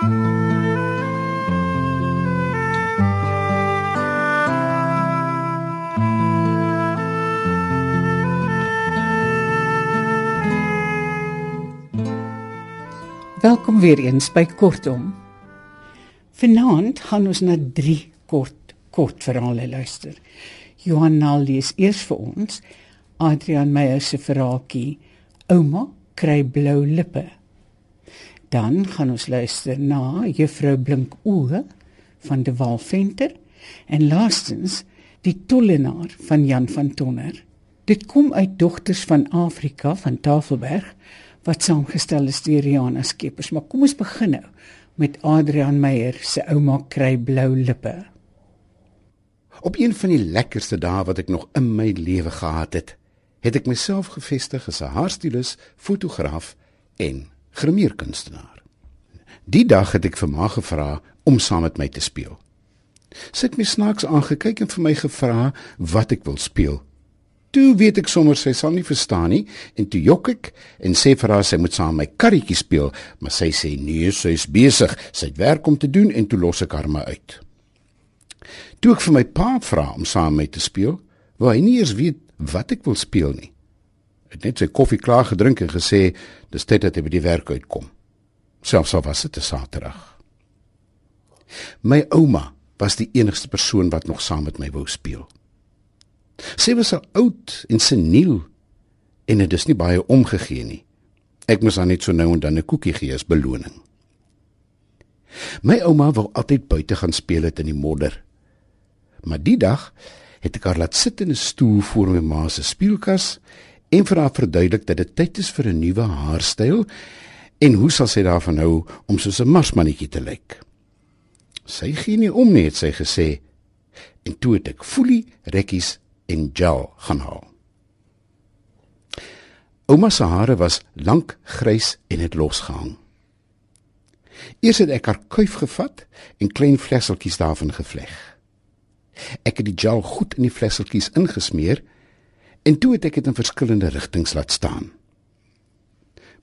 Welkom weer eens by Kortom. Vanaand gaan ons na drie kort kort verhale luister. Johan Nal lees eers vir ons Adrian Meyer se verhaaltjie Ouma kry blou lippe. Dan gaan ons luister na Juffrou Blink oë van De Wal Venter en laastens Die tollenaar van Jan van Tonner. Dit kom uit Dogters van Afrika van Tafelberg wat saamgestel is deur Rihanna Skeepers. Maar kom ons begin nou met Adrian Meyer se ouma kry blou lippe. Op een van die lekkerste dae wat ek nog in my lewe gehad het, het ek myself gevestig as 'n haarstylus, fotograaf en grimeerkunstenaar. Die dag het ek vir ma gevra om saam met my te speel. Sy het my snaaks aangekyk en vir my gevra wat ek wil speel. Toe weet ek sommer sy sal nie verstaan nie en toe jok ek en sê vir haar sy moet saam my karretjie speel, maar sy sê nee, sy is besig, sy het werk om te doen en toe los ek haar maar uit. Toe ek vir my pa vra om saam met my te speel, wou hy nie eers weet wat ek wil speel nie. Het net sy koffie klaar gedrink en gesê dis tyd dat hy by die werk uitkom. Selfs al was dit 'n Saterdag. My ouma was die enigste persoon wat nog saam met my wou speel. Sy was al oud en seniel en dit is nie baie omgegee nie. Ek moes haar net so nou en dan 'n koekie gee as beloning. My ouma wou altyd buite gaan speel het in die modder. Maar die dag het ek haar laat sit in 'n stoel voor my ma se speelkas en vir haar verduidelik dat dit tyd is vir 'n nuwe haarstyl en hoe sal sy daarvan hou om soos 'n marsmannetjie te lyk. Sy gee nie om nie, het sy gesê. En toe het ek foelie rekkies en gel gaan haal. Ouma se hare was lank grys en het losgehang. Eers het ek haar kuif gevat en klein vlesseltjies daarvan gevleg. Ek het die gel goed in die vlesseltjies ingesmeer en toe het ek dit in verskillende rigtings laat staan.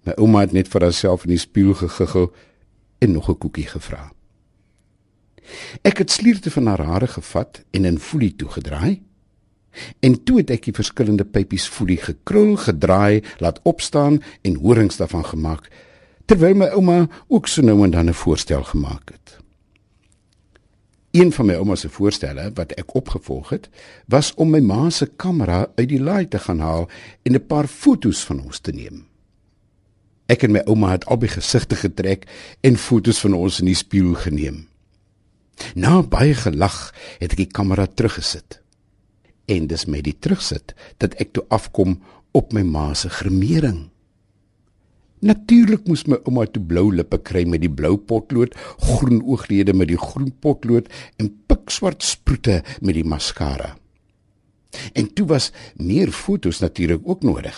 My ouma het net vir haarself in die spieël gegiggel en nog 'n koekie gevra. Ek het slierte van haar hare gevat en in folie toegedraai En toe het ek die verskillende pypies voelie gekrul, gedraai, laat opstaan en horings daarvan gemaak, terwyl my ouma ook so nou en dan 'n voorstel gemaak het. Een van my ouma se voorstelle wat ek opgevolg het, was om my ma se kamera uit die laai te gaan haal en 'n paar foto's van ons te neem. Ek en my ouma het albei gesigte getrek en foto's van ons in die spieël geneem. Na baie gelag het ek die kamera teruggesit en dis met die terugsit dat ek toe afkom op my ma se gremering. Natuurlik moes my ouma toe blou lippe kry met die blou potlood, groen ooglede met die groen potlood en pikswart sproete met die maskara. En toe was meer fotos natuurlik ook nodig.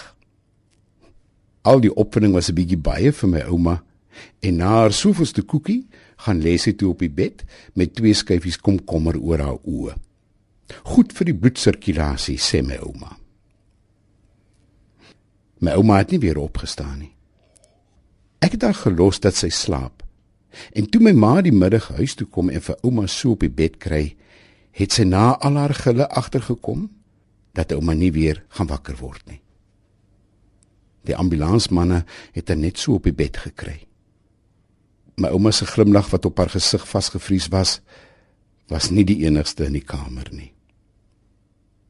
Al die opwinding was 'n bietjie baie vir my ouma en na haar sofoste koekie gaan lê sy toe op die bed met twee skyfies komkommer oor haar oë. Goed vir die bloedsirkulasie, sê my ouma. My ouma het nie weer opgestaan nie. Ek het haar gelos dat sy slaap. En toe my ma die middag huis toe kom en vir ouma so op die bed kry, het sy na al haar gille agtergekom dat ouma nie weer gaan wakker word nie. Die ambulansmanne het haar net so op die bed gekry. My ouma se glimlag wat op haar gesig vasgevries was, was nie die enigste in die kamer nie.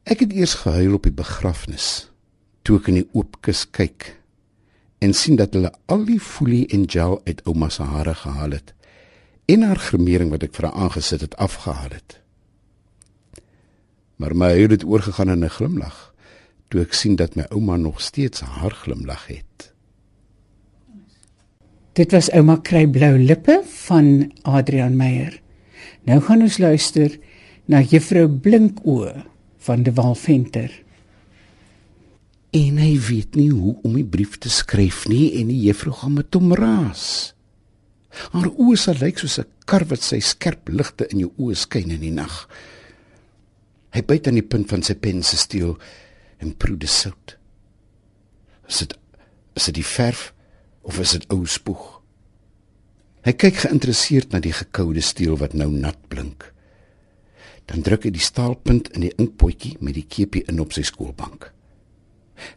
Ek het eers gehuil op die begrafnis toe ek in die oop kus kyk en sien dat hulle al die folie en gel uit ouma se hare gehaal het en haar gremering wat ek vir haar aangesit het afgehaal het. Maar my huil het oorgegaan in 'n glimlag toe ek sien dat my ouma nog steeds haar glimlag het. Dit was ouma kry blou lippe van Adrian Meyer. Nou gaan ons luister na juffrou Blinkoe van de Walventer. En hy weet nie hoe om die brief te skryf nie en die juffrou gaan met hom raas. Haar oë sal lyk soos 'n kar wat sy skerp ligte in jou oë skyn in die nag. Hy byt aan die punt van sy pen se stiel en proe die sout. Is dit is dit die verf of is dit ou spoeg? Hy kyk geïnteresseerd na die gekoude steel wat nou nat blink. Dan druk hy die staalpunt in die inkpotjie met die keepie in op sy skoolbank.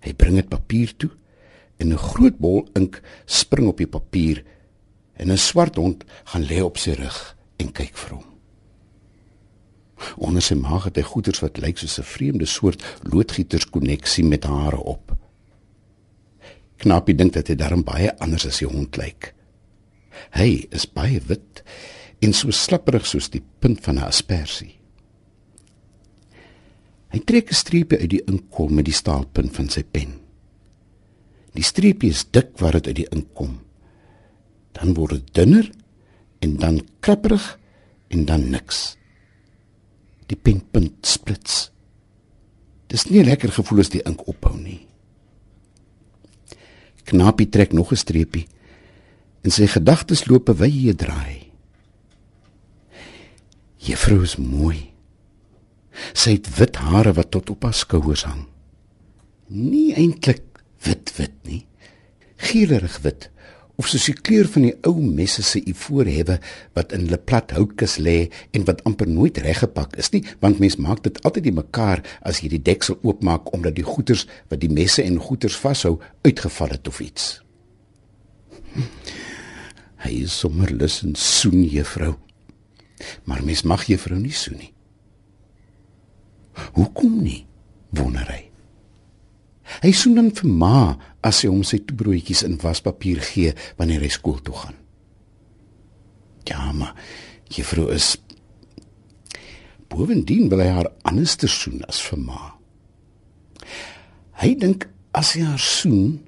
Hy bring dit papier toe en 'n groot bol ink spring op die papier en 'n swart hond gaan lê op sy rug en kyk vir hom. Onder sy maag het hy goeters wat lyk soos 'n vreemde soort loodgieterskonneksie met hare op. Knappie dink dat hy darm baie anders as die hond lyk. Hy is baie wit en so slapperig soos die punt van 'n aspersie. Hy trek 'n streepie uit die inkol met die staalpunt van sy pen. Die streepie is dik waar dit uit die ink kom. Dan word dit dunner en dan krapperig en dan niks. Die penpunt splits. Dis nie 'n lekker gevoel as die ink ophou nie. Knapie trek nog 'n streepie en sy gedagtes loop 'n wye draai. Juffrou is mooi. Sy het wit hare wat tot op haar skouers hang. Nie eintlik wit wit nie. Geelerig wit of soos die kleur van die ou messe se ivoorhewe wat in 'n plat houtkus lê en wat amper nooit reggepak is nie, want mens maak dit altyd die mekaar as jy die deksel oopmaak omdat die goeters wat die messe en goeters vashou uitgeval het of iets. Hy is sommer lus en soen juffrou. Maar mens mag juffrou nie soen nie. Hoekom nie? Wonder hy. Hy soen dan vir ma as sy hom sy broodjies in waspapier gee wanneer hy skool toe gaan. Ja, maar juffrou is bovendien wil hy haar anders te soen as vir ma. Hy dink as hy haar soen,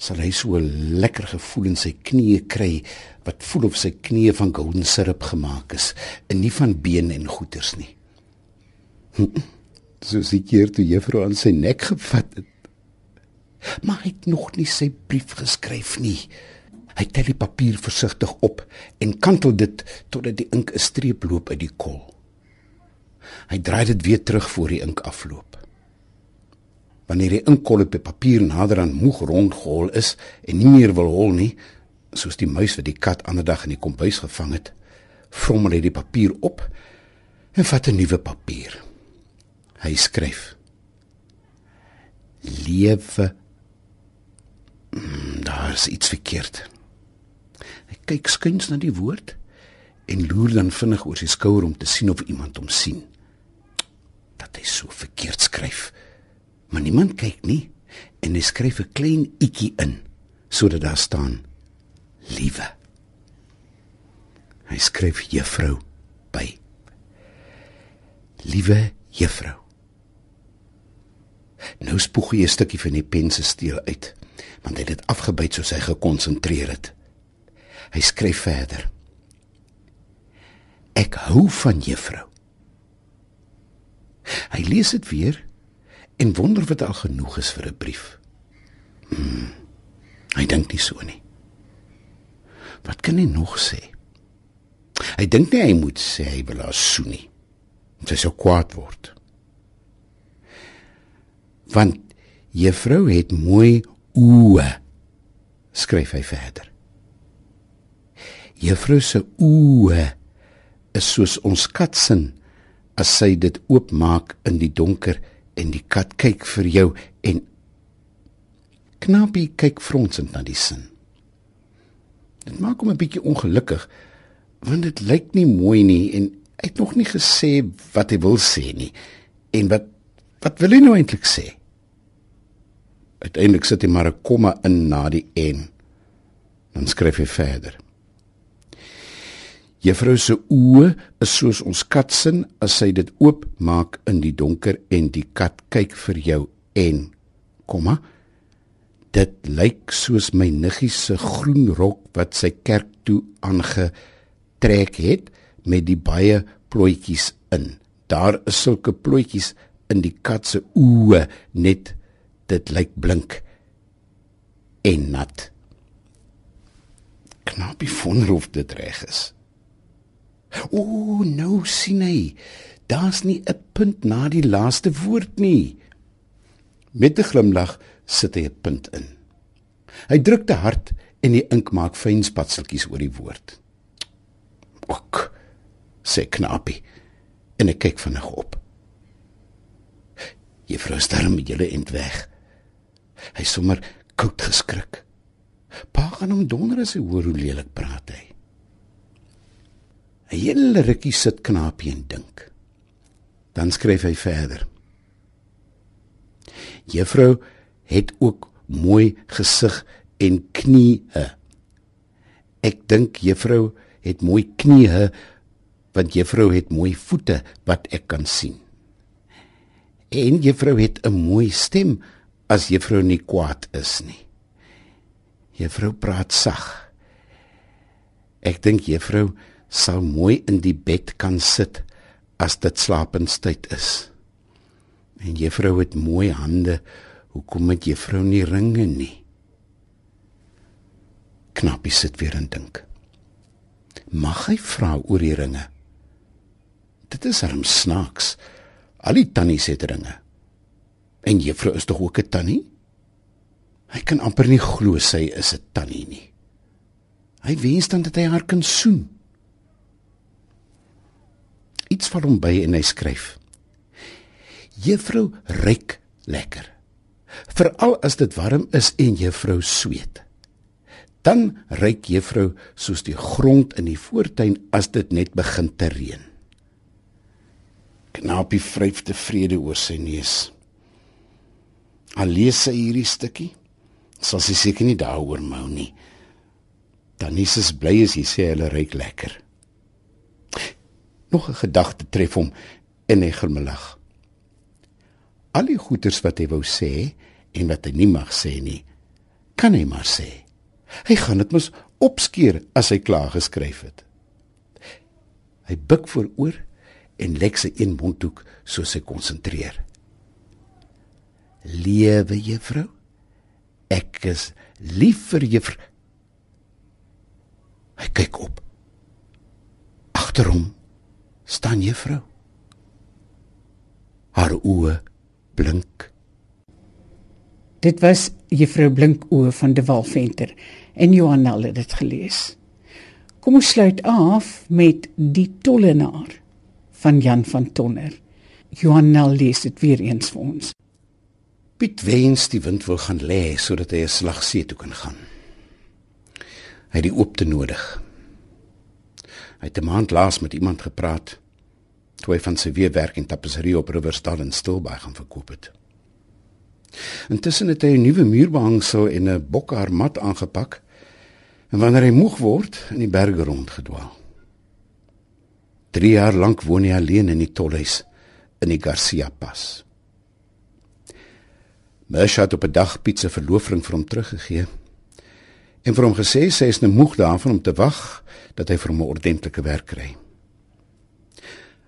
sal hy so 'n lekker gevoel in sy knieë kry wat voel of sy knieë van golden syrup gemaak is en nie van been en goeters nie. So seker toe juffrou aan sy nek gevat het maar hy het nog nie sy brief geskryf nie. Hy tel die papier versigtig op en kantel dit totdat die ink 'n streep loop uit die kol. Hy draai dit weer terug voor die ink afloop. Wanneer die inkkol op die papier nader aan moeg rondgehol is en nie meer wil hol nie, soos die muis wat die kat ander dag in die kombuis gevang het, vrommel hy die papier op en vat 'n nuwe papier. Hy skryf: Lewe Mm, daar is iets verkeerd. Hy kyk skuins na die woord en loer dan vinnig oor sy skouer om te sien of iemand hom sien. Dat hy so verkeerd skryf. Maar niemand kyk nie en hy skryf 'n klein ietjie in sodat daar staan: Liewe. Hy skryf juffrou by. Liewe juffrou. Nou spoeg hy 'n stukkie van die pen se steel uit want hy het dit afgebyt soos hy gekonsentreer het. Hy skryf verder. Ek hou van juffrou. Hy lees dit weer en wonder wat al genoeg is vir 'n brief. Hmm, hy dink nie so nie. Wat kan hy nog sê? Hy dink nie hy moet sê hy wil haar soen nie. Sy sou kwaad word. Want juffrou het mooi oë skryf hy verder. Juffrou se oë is soos ons kat sin as sy dit oopmaak in die donker en die kat kyk vir jou en Knappie kyk fronsend na die sin. Dit maak hom 'n bietjie ongelukkig want dit lyk nie mooi nie en hy het nog nie gesê wat hy wil sê nie en wat wat wil hy nou eintlik sê Uiteindelik sit hy maar 'n komma in na die en. Dan skryf hy verder. Juffrou se oë is soos ons kat se as sy dit oop maak in die donker en die kat kyk vir jou en komma dit lyk soos my niggie se groen rok wat sy kerk toe aangetrek het met die baie plooitjies in. Daar is sulke plooitjies in die kat se oë net dit lyk blink en nat. Knapie wonder of dit reg is. O, nou sien hy. Daar's nie 'n punt na die laaste woord nie. Met 'n glimlag sit hy 'n punt in. Hy druk te hard en die ink maak fyn spatseltjies oor die woord. ook, sê knapie. En ek kyk vinnig op. Juffrou sterm met julle end weg. Hy sommer koud geskrik. Pa gaan hom donder as hy hoor hoe lelik praat hy. 'n Hele rukkie sit knapie en dink. Dan skryf hy verder. Juffrou het ook mooi gesig en knieë. Ek dink juffrou het mooi knieë want juffrou het mooi voete wat ek kan sien. En juffrou het 'n mooi stem as juffrou nie kwaad is nie. Juffrou praat sag. Ek dink juffrou sal mooi in die bed kan sit as dit slaapenstyd is. En juffrou het mooi hande. Hoekom het juffrou nie ringe nie? Knappie sit weer en dink. Mag hy vra oor die ringe? Dit is arm snaaks. Al die tannies het ringe. En juffrou is tog ook 'n tannie? Hy kan amper nie glo sy is 'n tannie nie. Hy wens dan dat hy haar kan soen. Iets val hom by en hy skryf. Juffrou ryk lekker. Veral as dit warm is en juffrou sweet. Dan ryk juffrou soos die grond in die voortuin as dit net begin te reën. Knapie vryf tevrede oor sy neus. Al lees sy hierdie stukkie, sal sy seker nie daaroor mou nie. Dan is bly as hy sê hulle ryk lekker. Nog 'n gedagte tref hom en hy glimlag. Al die goeters wat hy wou sê en wat hy nie mag sê nie, kan hy maar sê. Hy gaan dit mos opskeer as hy klaar geskryf het. Hy buig vooroor en lek sy een mondhoek soos hy konsentreer. Liewe juffrou, ek is lief vir juffrou. Hy kyk op. Agter hom staan juffrou. Haar oë blink. Dit was juffrou Blinkoe van de Walventer en Johan Nel het dit gelees. Kom ons sluit af met Die Tollenaar van Jan van Tonner. Johan Nel lees dit weer eens vir ons. Piet wens die wind wil gaan lê sodat hy 'n slag see toe kan gaan. Hy het die oop te nodig. Hy het 'n maand laas met iemand gepraat toe hy van sy weerwerk en tapisserie op Riverstal in Stilbaai gaan verkoop het. Intussen het hy 'n nuwe muurbehangsel en 'n bokhaar mat aangepak en wanneer hy moeg word in die berge rondgedwaal. 3 jaar lank woon hy alleen in die tolhuis in die Garcia Pas. Mersha het op 'n dag Piet se verloofring vir hom teruggegee en vir hom gesê sy is nou moeg daarvan om te wag dat hy vir hom 'n ordentlike werk kry.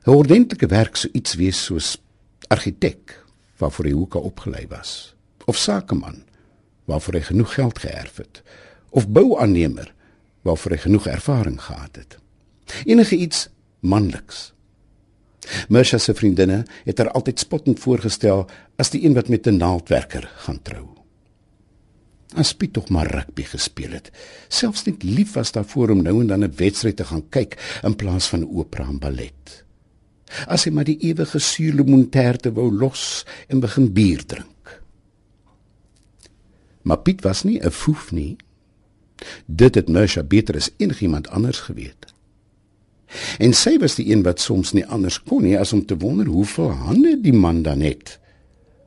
'n Ordentlike werk sou iets wees soos argitek waarvoor hy hoeka opgelei was of sakeman waarvoor hy genoeg geld geërf het of bouaannemer waarvoor hy genoeg ervaring gehad het. Enige iets manliks. Mersha se vriendinne het haar altyd spottend voorgestel as die een wat met 'n naaldwerker gaan trou. As Piet tog maar rugby gespeel het, selfs net lief was daarvoor om nou en dan 'n wedstryd te gaan kyk in plaas van opera en ballet. As hy maar die ewige suurlemoenterte wou los en begin bier drink. Maar Piet was nie 'n foef nie. Dit het Mersha beter as enigiemand anders geweet. En sy was die een wat soms nie anders kon nie as om te wonder hoeveel hande die man dan het.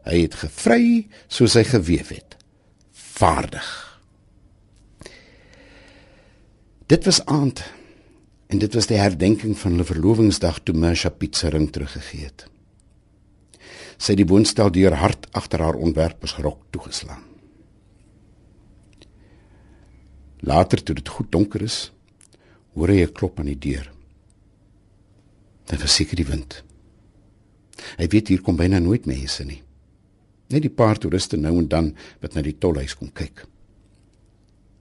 Hy het gevry soos hy geweef het. Vaardig. Dit was aand en dit was die herdenking van hulle verlovingsdag toe Mersha pizza ring teruggegee het. Sy het die woonstel deur hard agter haar ontwerpersrok toegeslaan. Later toe dit goed donker is, hoor hy 'n klop aan die deur. Dit was seker die wind. Hy weet hier kom byna nooit mense nie. Net die paar toeriste nou en dan wat na die tolhuis kom kyk.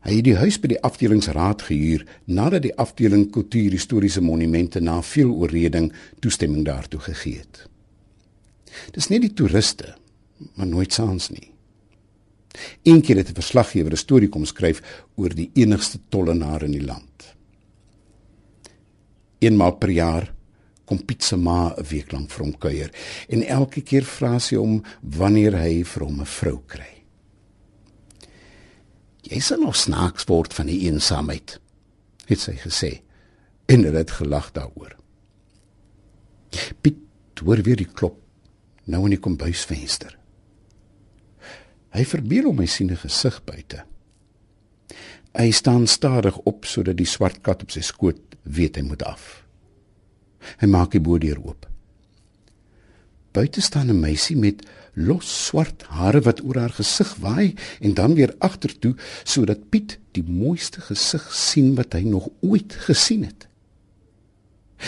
Hy het die huis by die afdelingsraad gehuur nadat die afdeling kultuurhistoriese monumente na veel oorreding toestemming daartoe gegee het. Dis nie die toeriste, maar nooit saans nie. Eendag het 'n verslaggewer 'n storie kom skryf oor die enigste tollenaar in die land. Eenmaal per jaar kom Piet se ma 'n week lank vir hom kuier en elke keer vra sy hom wanneer hy vir hom 'n vrou kry. Jy sal nog snaaks word van die eensaamheid, het sy gesê en hulle het gelag daaroor. Piet hoor weer die klop nou in die kombuisvenster. Hy verbeel hom hy sien 'n gesig buite. Hy staan stadig op sodat die swart kat op sy skoot weet hy moet af. Hy maak die bodeur oop. Buite staan 'n meisie met los swart hare wat oor haar gesig waai en dan weer agtertoe sodat Piet die mooiste gesig sien wat hy nog ooit gesien het.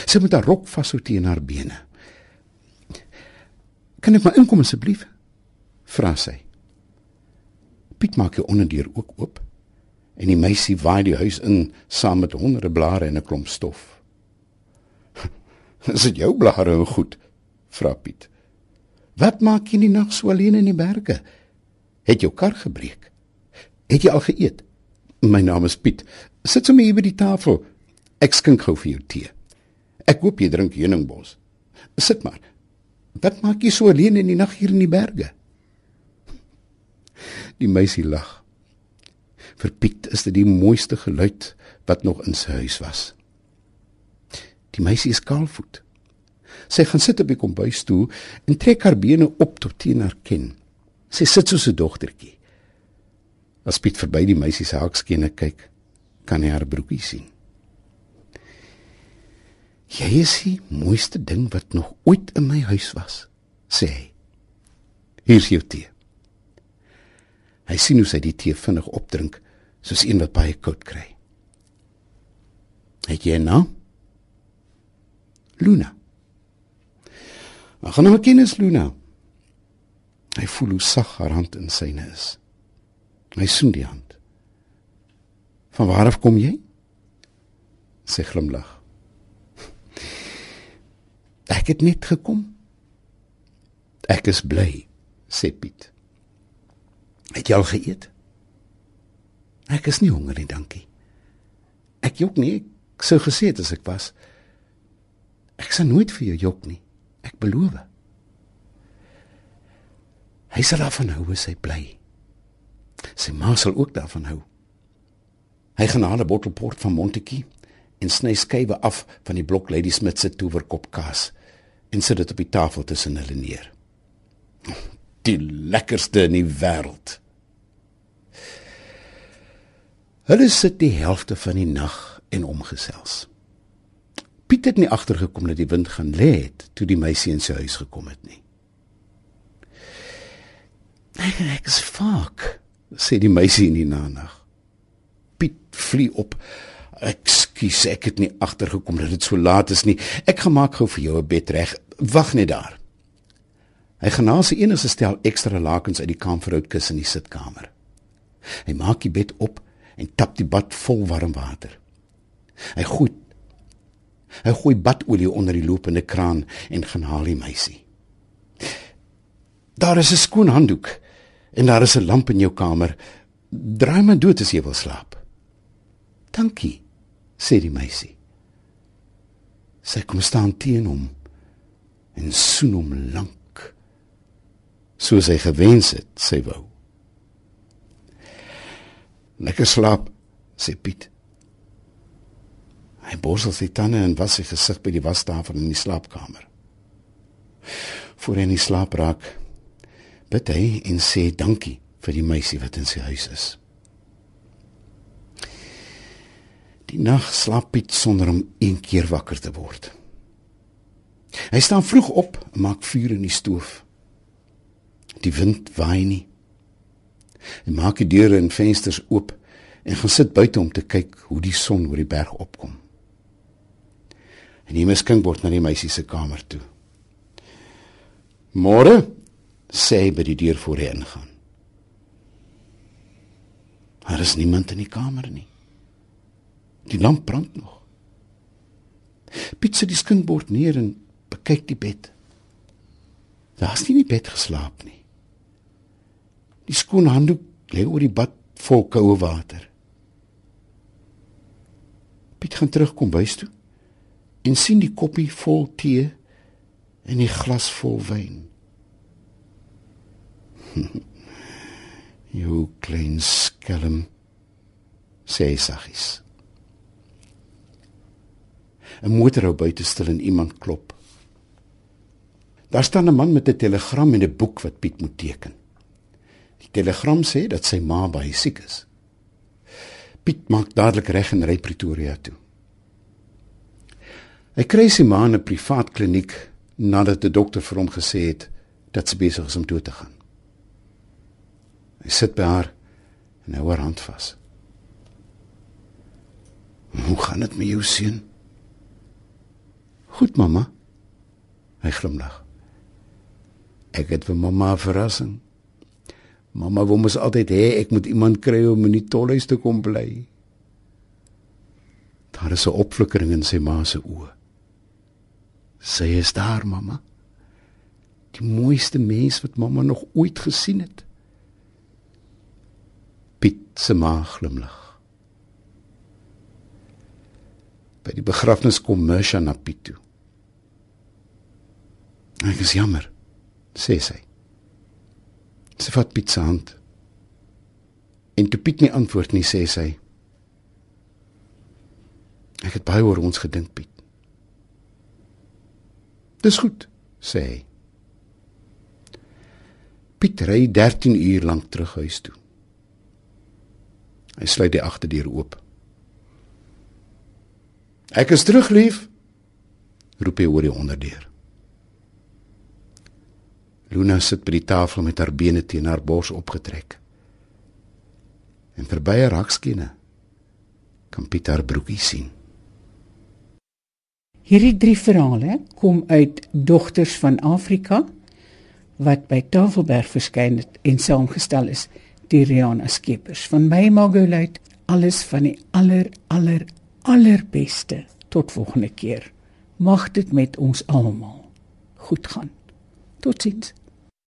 Sy moet haar rok vashou teen haar bene. "Kan ek maar inkom asseblief?" vra sy. Piet maak die onderdeur ook oop en die meisie waai die huis in saam met honderde blare en 'n klomp stof. Is dit jou blare en goed? vra Piet. Wat maak jy die nag so alleen in die berge? Het jou kar gebreek? Het jy al geëet? My naam is Piet. Sit sommer hier by die tafel. Ek skink gou vir jou tee. Ek hoop jy drink heuningbos. Sit maar. Wat maak jy so alleen in die nag hier in die berge? Die meisie lag. Vir Piet is dit die mooiste geluid wat nog in sy huis was. Die meisie is kaalvoet. Sy gaan sit op die kombuisstoel en trek haar bene op tot teen haar kin. Sy sit soos 'n dogtertjie. As Piet verby die meisie se hakskene kyk, kan hy haar broekie sien. Jy is die mooiste ding wat nog ooit in my huis was, sê hy. Hier is jou tee. Hy sien hoe sy die tee vinnig opdrink, soos een wat baie koud kry. Het jy 'n naam? Luna. Ag, gaan nou kennis Luna. Hy voel hoe sag haar hand in syne is. Hy soen die hand. Van waar af kom jy? Sy glimlag. Ek het net gekom. Ek is bly, sê Piet. Het jy al geëet? Ek is nie honger nie, dankie. Ek jok nie, ek sou gesê het as ek was. Ek sal nooit vir jou jok nie. Ek beloof. Hy sal daarvan hou as hy bly. Sy ma sal ook daarvan hou. Hy gaan haal 'n bottel port van Montetjie en sny skywe af van die blok Lady Smith se towerkop kaas en sit dit op die tafel tussen hulle neer. Die lekkerste in die wêreld. Hulle sit die helfte van die nag en omgesels. Piet het nie agtergekom dat die wind gaan lê het toe die meisie in sy huis gekom het nie. Ek ek is fak, sê die meisie in die nag. Piet vlieg op. Ekskuus, ek het nie agtergekom dat dit so laat is nie. Ek gaan maak gou vir jou 'n bed reg. Wag net daar. Hy gaan na sy enigste stel ekstra lakens uit die kamferhoutkus in die sitkamer. Hy maak die bed op en tap die bad vol warm water. Hy gooi Hy gooi badolie onder die lopende kraan en gaan haal die meisie. Daar is 'n skoon handdoek en daar is 'n lamp in jou kamer. Draai maar dood as jy wil slaap. Dankie, sê die meisie. Sy kom staan teen hom en soen hom lank. Soos hy gewens het, sy wou. Lekker slaap, sê Piet. Hy borsel sy tande en was sy gesig by die wastafel in die slaapkamer. Voor hy in slaap raak, bid hy en sê dankie vir die meisie wat in sy huis is. Die nag slaap Piet sonder om een keer wakker te word. Hy staan vroeg op en maak vuur in die stoof. Die wind waai nie. Hy maak die deure en vensters oop en gaan sit buite om te kyk hoe die son oor die berg opkom en die miskink word na die meisie se kamer toe. Môre sê hy by die deur voor hy ingaan. Daar is niemand in die kamer nie. Die lamp brand nog. Piet sit die skinkbord neer en bekyk die bed. Daar's nie in die bed geslaap nie. Die skoon handdoek lê oor die bad vol koue water. Piet gaan terugkom bys toe en sien die koppie vol tee en die glas vol wyn. Jou klein skelm sê saggies. 'n Motorhou buite stil en iemand klop. Daar staan 'n man met 'n telegram en 'n boek wat Piet moet teken. Die telegram sê dat sy ma baie siek is. Piet maak dadelik reg en ry Pretoria toe. Hy kry sy ma in 'n privaat kliniek nadat die dokter vir hom gesê het dat sy besig is om dood te gaan. Hy sit by haar en hou haar hand vas. "Hoe gaan dit met jou seun?" "Goed, mamma." Hy glimlag. "Ek het vir mamma 'n verrassing." Mamma wou mos altyd hê ek moet iemand kry om in die tolhuis te kom bly. Daar is 'n opflikkering in sy ma se oë. Sy is daar, mamma. Die mooiste mens wat mamma nog ooit gesien het. Piet se ma glimlag. By die begrafnis kom Mersha na Piet toe. Ek is jammer, sê sy. Sy vat Piet se hand. En toe Piet nie antwoord nie, sê sy: Ek het baie oor ons gedink, Piet. Dis goed, sê hy. Piet ry 13 uur lank terug huis toe. Hy sluit die agterdeur oop. Ek is terug, lief, roep hy oor die onderdeur. Luna sit by die tafel met haar bene teen haar bors opgetrek. En verby haar rakskiene kan Piet haar broekie sien. Hierdie drie verhale kom uit Dogters van Afrika wat by Tafelberg verskyn het en saamgestel is deur Riana Skeepers. Van my Margolite, alles van die aller aller allerbeste. Tot volgende keer. Mag dit met ons almal goed gaan. Totsiens.